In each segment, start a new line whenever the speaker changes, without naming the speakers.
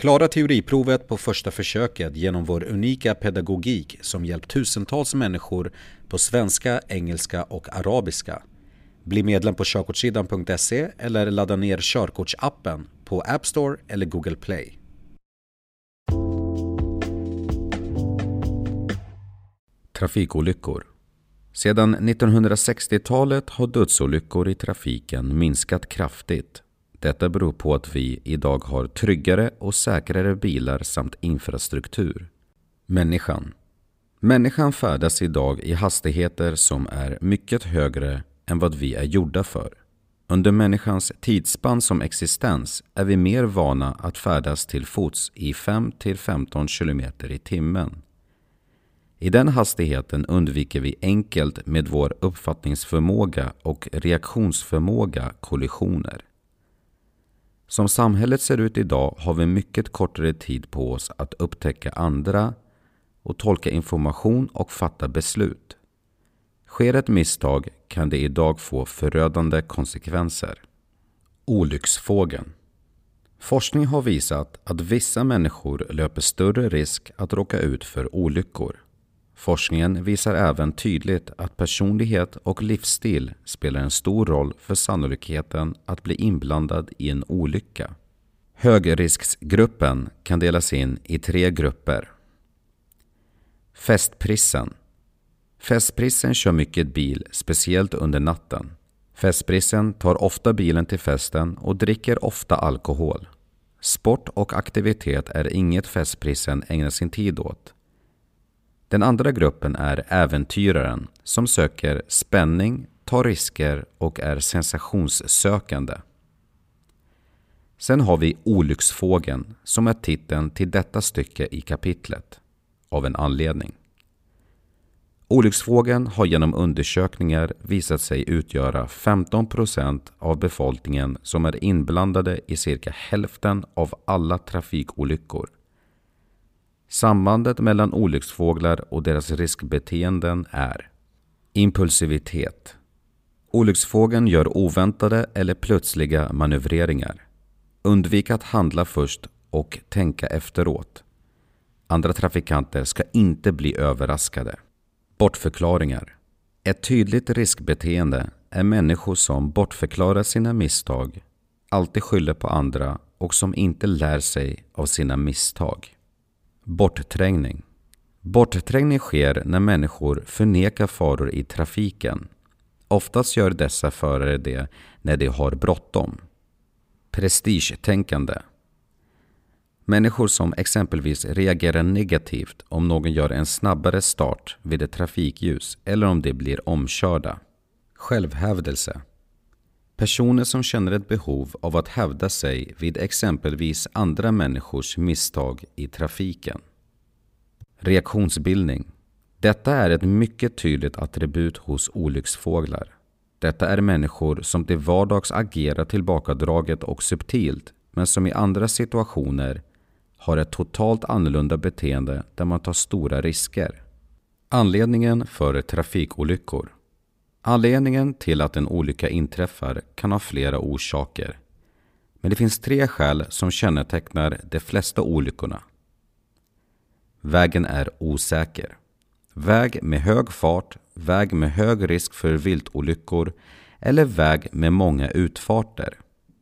Klara teoriprovet på första försöket genom vår unika pedagogik som hjälpt tusentals människor på svenska, engelska och arabiska. Bli medlem på körkortssidan.se eller ladda ner körkortsappen på App Store eller Google Play. Trafikolyckor Sedan 1960-talet har dödsolyckor i trafiken minskat kraftigt. Detta beror på att vi idag har tryggare och säkrare bilar samt infrastruktur. Människan Människan färdas idag i hastigheter som är mycket högre än vad vi är gjorda för. Under människans tidsspann som existens är vi mer vana att färdas till fots i 5-15 km i timmen. I den hastigheten undviker vi enkelt med vår uppfattningsförmåga och reaktionsförmåga kollisioner. Som samhället ser ut idag har vi mycket kortare tid på oss att upptäcka andra och tolka information och fatta beslut. Sker ett misstag kan det idag få förödande konsekvenser. Olycksfågeln Forskning har visat att vissa människor löper större risk att råka ut för olyckor. Forskningen visar även tydligt att personlighet och livsstil spelar en stor roll för sannolikheten att bli inblandad i en olycka. Högrisksgruppen kan delas in i tre grupper. Festprissen Festprissen kör mycket bil, speciellt under natten. Festprissen tar ofta bilen till festen och dricker ofta alkohol. Sport och aktivitet är inget festprissen ägnar sin tid åt. Den andra gruppen är äventyraren som söker spänning, tar risker och är sensationssökande. Sen har vi Olycksfågeln som är titeln till detta stycke i kapitlet, av en anledning. Olycksfågeln har genom undersökningar visat sig utgöra 15 procent av befolkningen som är inblandade i cirka hälften av alla trafikolyckor. Sambandet mellan olycksfåglar och deras riskbeteenden är Impulsivitet Olycksfågeln gör oväntade eller plötsliga manövreringar. Undvik att handla först och tänka efteråt. Andra trafikanter ska inte bli överraskade. Bortförklaringar Ett tydligt riskbeteende är människor som bortförklarar sina misstag, alltid skyller på andra och som inte lär sig av sina misstag. Bortträngning Bortträngning sker när människor förnekar faror i trafiken. Oftast gör dessa förare det när de har bråttom. Prestigetänkande Människor som exempelvis reagerar negativt om någon gör en snabbare start vid ett trafikljus eller om de blir omkörda. Självhävdelse Personer som känner ett behov av att hävda sig vid exempelvis andra människors misstag i trafiken. Reaktionsbildning. Detta är ett mycket tydligt attribut hos olycksfåglar. Detta är människor som till vardags agerar tillbakadraget och subtilt men som i andra situationer har ett totalt annorlunda beteende där man tar stora risker. Anledningen för trafikolyckor Anledningen till att en olycka inträffar kan ha flera orsaker. Men det finns tre skäl som kännetecknar de flesta olyckorna. Vägen är osäker. Väg med hög fart, väg med hög risk för viltolyckor eller väg med många utfarter.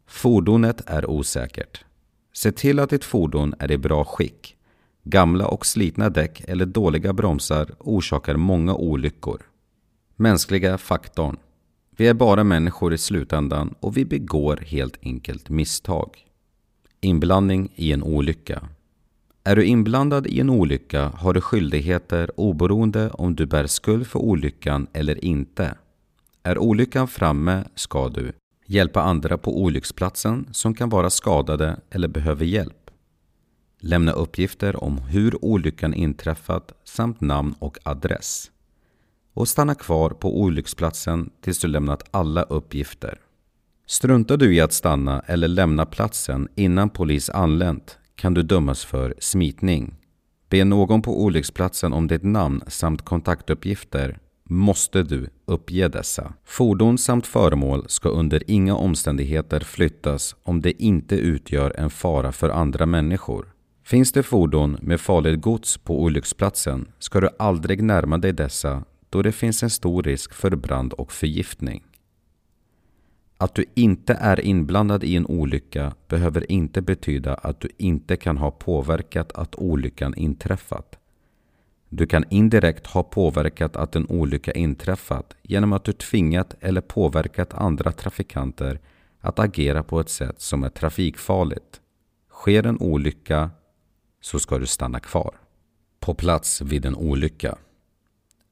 Fordonet är osäkert. Se till att ditt fordon är i bra skick. Gamla och slitna däck eller dåliga bromsar orsakar många olyckor. Mänskliga faktorn. Vi är bara människor i slutändan och vi begår helt enkelt misstag. Inblandning i en olycka. Är du inblandad i en olycka har du skyldigheter oberoende om du bär skuld för olyckan eller inte. Är olyckan framme ska du hjälpa andra på olycksplatsen som kan vara skadade eller behöver hjälp. Lämna uppgifter om hur olyckan inträffat samt namn och adress. Och stanna kvar på olycksplatsen tills du lämnat alla uppgifter. Struntar du i att stanna eller lämna platsen innan polis anlänt kan du dömas för smitning. Be någon på olycksplatsen om ditt namn samt kontaktuppgifter måste du uppge dessa. Fordon samt föremål ska under inga omständigheter flyttas om det inte utgör en fara för andra människor. Finns det fordon med farligt gods på olycksplatsen ska du aldrig närma dig dessa då det finns en stor risk för brand och förgiftning. Att du inte är inblandad i en olycka behöver inte betyda att du inte kan ha påverkat att olyckan inträffat. Du kan indirekt ha påverkat att en olycka inträffat genom att du tvingat eller påverkat andra trafikanter att agera på ett sätt som är trafikfarligt. Sker en olycka så ska du stanna kvar. På plats vid en olycka.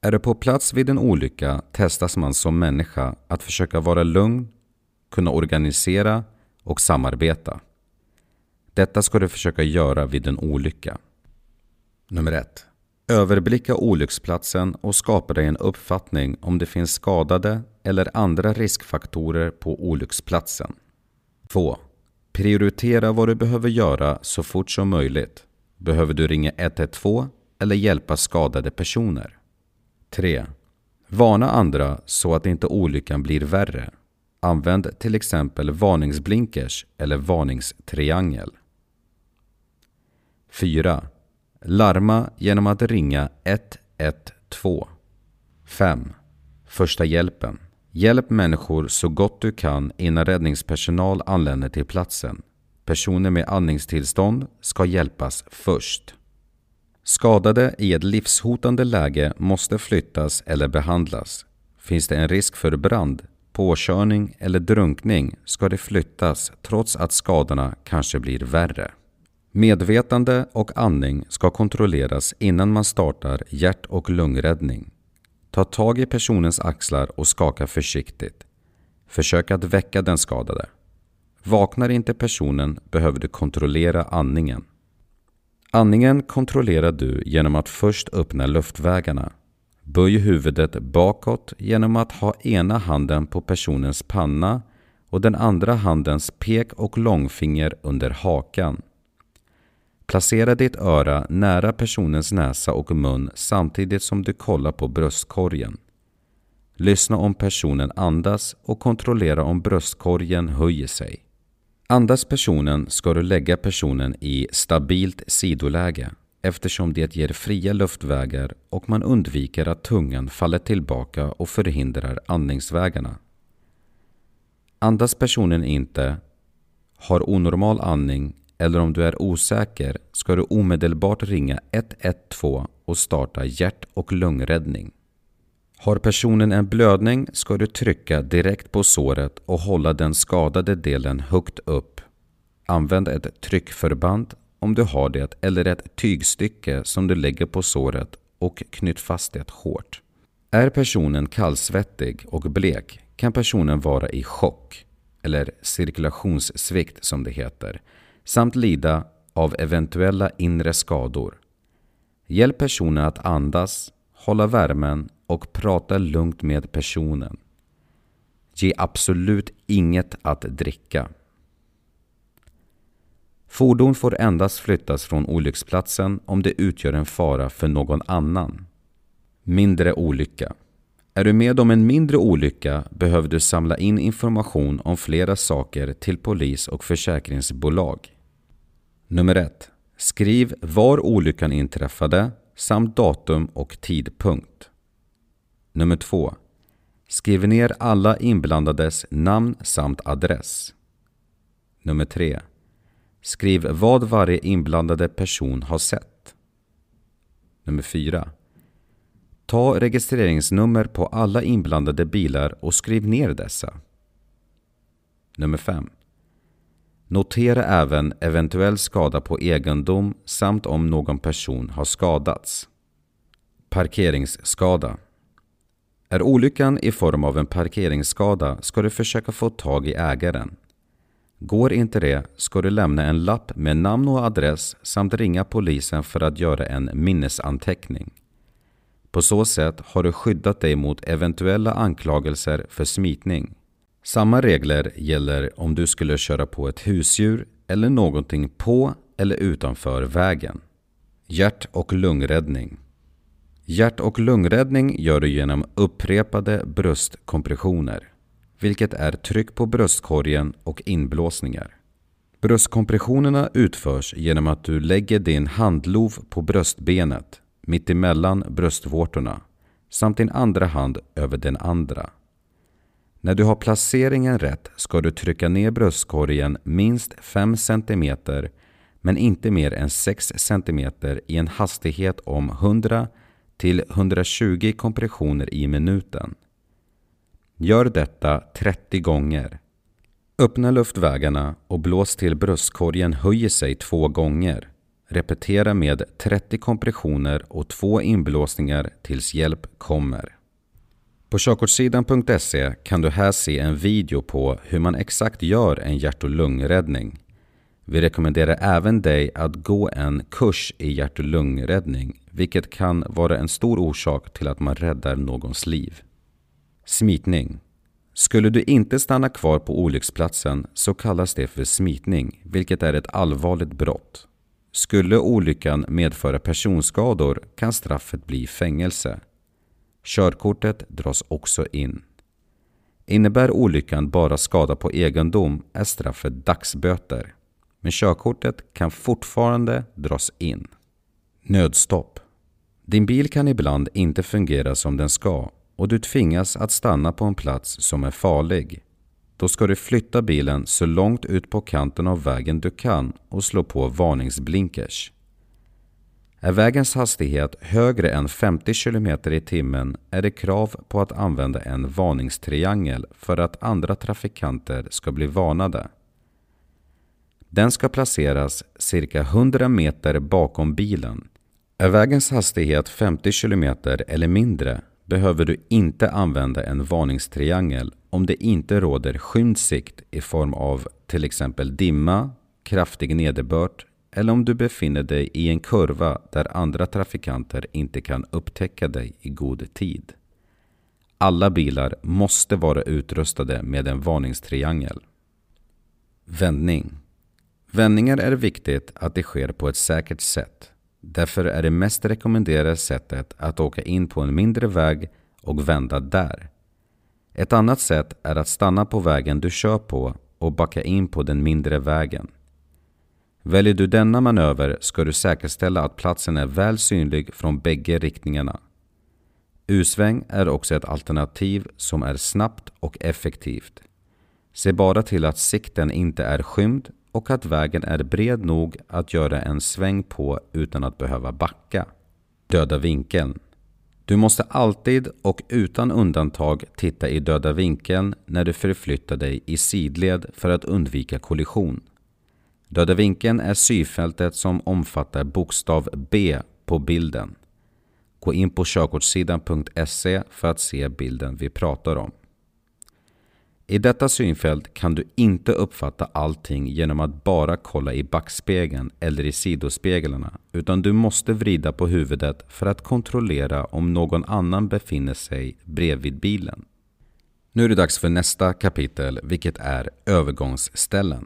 Är du på plats vid en olycka testas man som människa att försöka vara lugn, kunna organisera och samarbeta. Detta ska du försöka göra vid en olycka. Nummer 1. Överblicka olycksplatsen och skapa dig en uppfattning om det finns skadade eller andra riskfaktorer på olycksplatsen. 2. Prioritera vad du behöver göra så fort som möjligt. Behöver du ringa 112 eller hjälpa skadade personer? 3. Varna andra så att inte olyckan blir värre. Använd till exempel varningsblinkers eller varningstriangel. 4. Larma genom att ringa 112. 5. Första hjälpen. Hjälp människor så gott du kan innan räddningspersonal anländer till platsen. Personer med andningstillstånd ska hjälpas först. Skadade i ett livshotande läge måste flyttas eller behandlas. Finns det en risk för brand, påkörning eller drunkning ska de flyttas trots att skadorna kanske blir värre. Medvetande och andning ska kontrolleras innan man startar hjärt och lungräddning. Ta tag i personens axlar och skaka försiktigt. Försök att väcka den skadade. Vaknar inte personen behöver du kontrollera andningen. Andningen kontrollerar du genom att först öppna luftvägarna. Böj huvudet bakåt genom att ha ena handen på personens panna och den andra handens pek och långfinger under hakan. Placera ditt öra nära personens näsa och mun samtidigt som du kollar på bröstkorgen. Lyssna om personen andas och kontrollera om bröstkorgen höjer sig. Andas personen ska du lägga personen i stabilt sidoläge eftersom det ger fria luftvägar och man undviker att tungan faller tillbaka och förhindrar andningsvägarna. Andas personen inte, har onormal andning eller om du är osäker ska du omedelbart ringa 112 och starta hjärt och lungräddning. Har personen en blödning ska du trycka direkt på såret och hålla den skadade delen högt upp. Använd ett tryckförband om du har det eller ett tygstycke som du lägger på såret och knyt fast det hårt. Är personen kallsvettig och blek kan personen vara i chock, eller cirkulationssvikt som det heter, samt lida av eventuella inre skador. Hjälp personen att andas, hålla värmen och prata lugnt med personen. Ge absolut inget att dricka. Fordon får endast flyttas från olycksplatsen om det utgör en fara för någon annan. Mindre olycka. Är du med om en mindre olycka behöver du samla in information om flera saker till polis och försäkringsbolag. Nummer 1. Skriv var olyckan inträffade samt datum och tidpunkt. Nummer 2. Skriv ner alla inblandades namn samt adress. Nummer 3. Skriv vad varje inblandade person har sett. Nummer 4. Ta registreringsnummer på alla inblandade bilar och skriv ner dessa. Nummer 5. Notera även eventuell skada på egendom samt om någon person har skadats. Parkeringsskada är olyckan i form av en parkeringsskada ska du försöka få tag i ägaren. Går inte det ska du lämna en lapp med namn och adress samt ringa polisen för att göra en minnesanteckning. På så sätt har du skyddat dig mot eventuella anklagelser för smitning. Samma regler gäller om du skulle köra på ett husdjur eller någonting på eller utanför vägen. Hjärt och lungräddning Hjärt och lungräddning gör du genom upprepade bröstkompressioner, vilket är tryck på bröstkorgen och inblåsningar. Bröstkompressionerna utförs genom att du lägger din handlov på bröstbenet mittemellan bröstvårtorna samt din andra hand över den andra. När du har placeringen rätt ska du trycka ner bröstkorgen minst 5 cm men inte mer än 6 cm i en hastighet om 100 till 120 kompressioner i minuten. Gör detta 30 gånger. Öppna luftvägarna och blås till bröstkorgen höjer sig två gånger. Repetera med 30 kompressioner och två inblåsningar tills hjälp kommer. På körkortssidan.se kan du här se en video på hur man exakt gör en hjärt och lungräddning. Vi rekommenderar även dig att gå en kurs i hjärt och lungräddning, vilket kan vara en stor orsak till att man räddar någons liv. Smitning Skulle du inte stanna kvar på olycksplatsen så kallas det för smitning, vilket är ett allvarligt brott. Skulle olyckan medföra personskador kan straffet bli fängelse. Körkortet dras också in. Innebär olyckan bara skada på egendom är straffet dagsböter. Men körkortet kan fortfarande dras in. Nödstopp. Din bil kan ibland inte fungera som den ska och du tvingas att stanna på en plats som är farlig. Då ska du flytta bilen så långt ut på kanten av vägen du kan och slå på varningsblinkers. Är vägens hastighet högre än 50 km i timmen är det krav på att använda en varningstriangel för att andra trafikanter ska bli varnade. Den ska placeras cirka 100 meter bakom bilen. Är vägens hastighet 50 km eller mindre behöver du inte använda en varningstriangel om det inte råder skymd sikt i form av till exempel dimma, kraftig nederbörd eller om du befinner dig i en kurva där andra trafikanter inte kan upptäcka dig i god tid. Alla bilar måste vara utrustade med en varningstriangel. Vändning Vändningar är viktigt att det sker på ett säkert sätt. Därför är det mest rekommenderade sättet att åka in på en mindre väg och vända där. Ett annat sätt är att stanna på vägen du kör på och backa in på den mindre vägen. Väljer du denna manöver ska du säkerställa att platsen är väl synlig från bägge riktningarna. U-sväng är också ett alternativ som är snabbt och effektivt. Se bara till att sikten inte är skymd och att vägen är bred nog att göra en sväng på utan att behöva backa. Döda vinkeln. Du måste alltid och utan undantag titta i döda vinkeln när du förflyttar dig i sidled för att undvika kollision. Döda vinkeln är syfältet som omfattar bokstav B på bilden. Gå in på körkortssidan.se för att se bilden vi pratar om. I detta synfält kan du inte uppfatta allting genom att bara kolla i backspegeln eller i sidospeglarna, utan du måste vrida på huvudet för att kontrollera om någon annan befinner sig bredvid bilen. Nu är det dags för nästa kapitel, vilket är övergångsställen.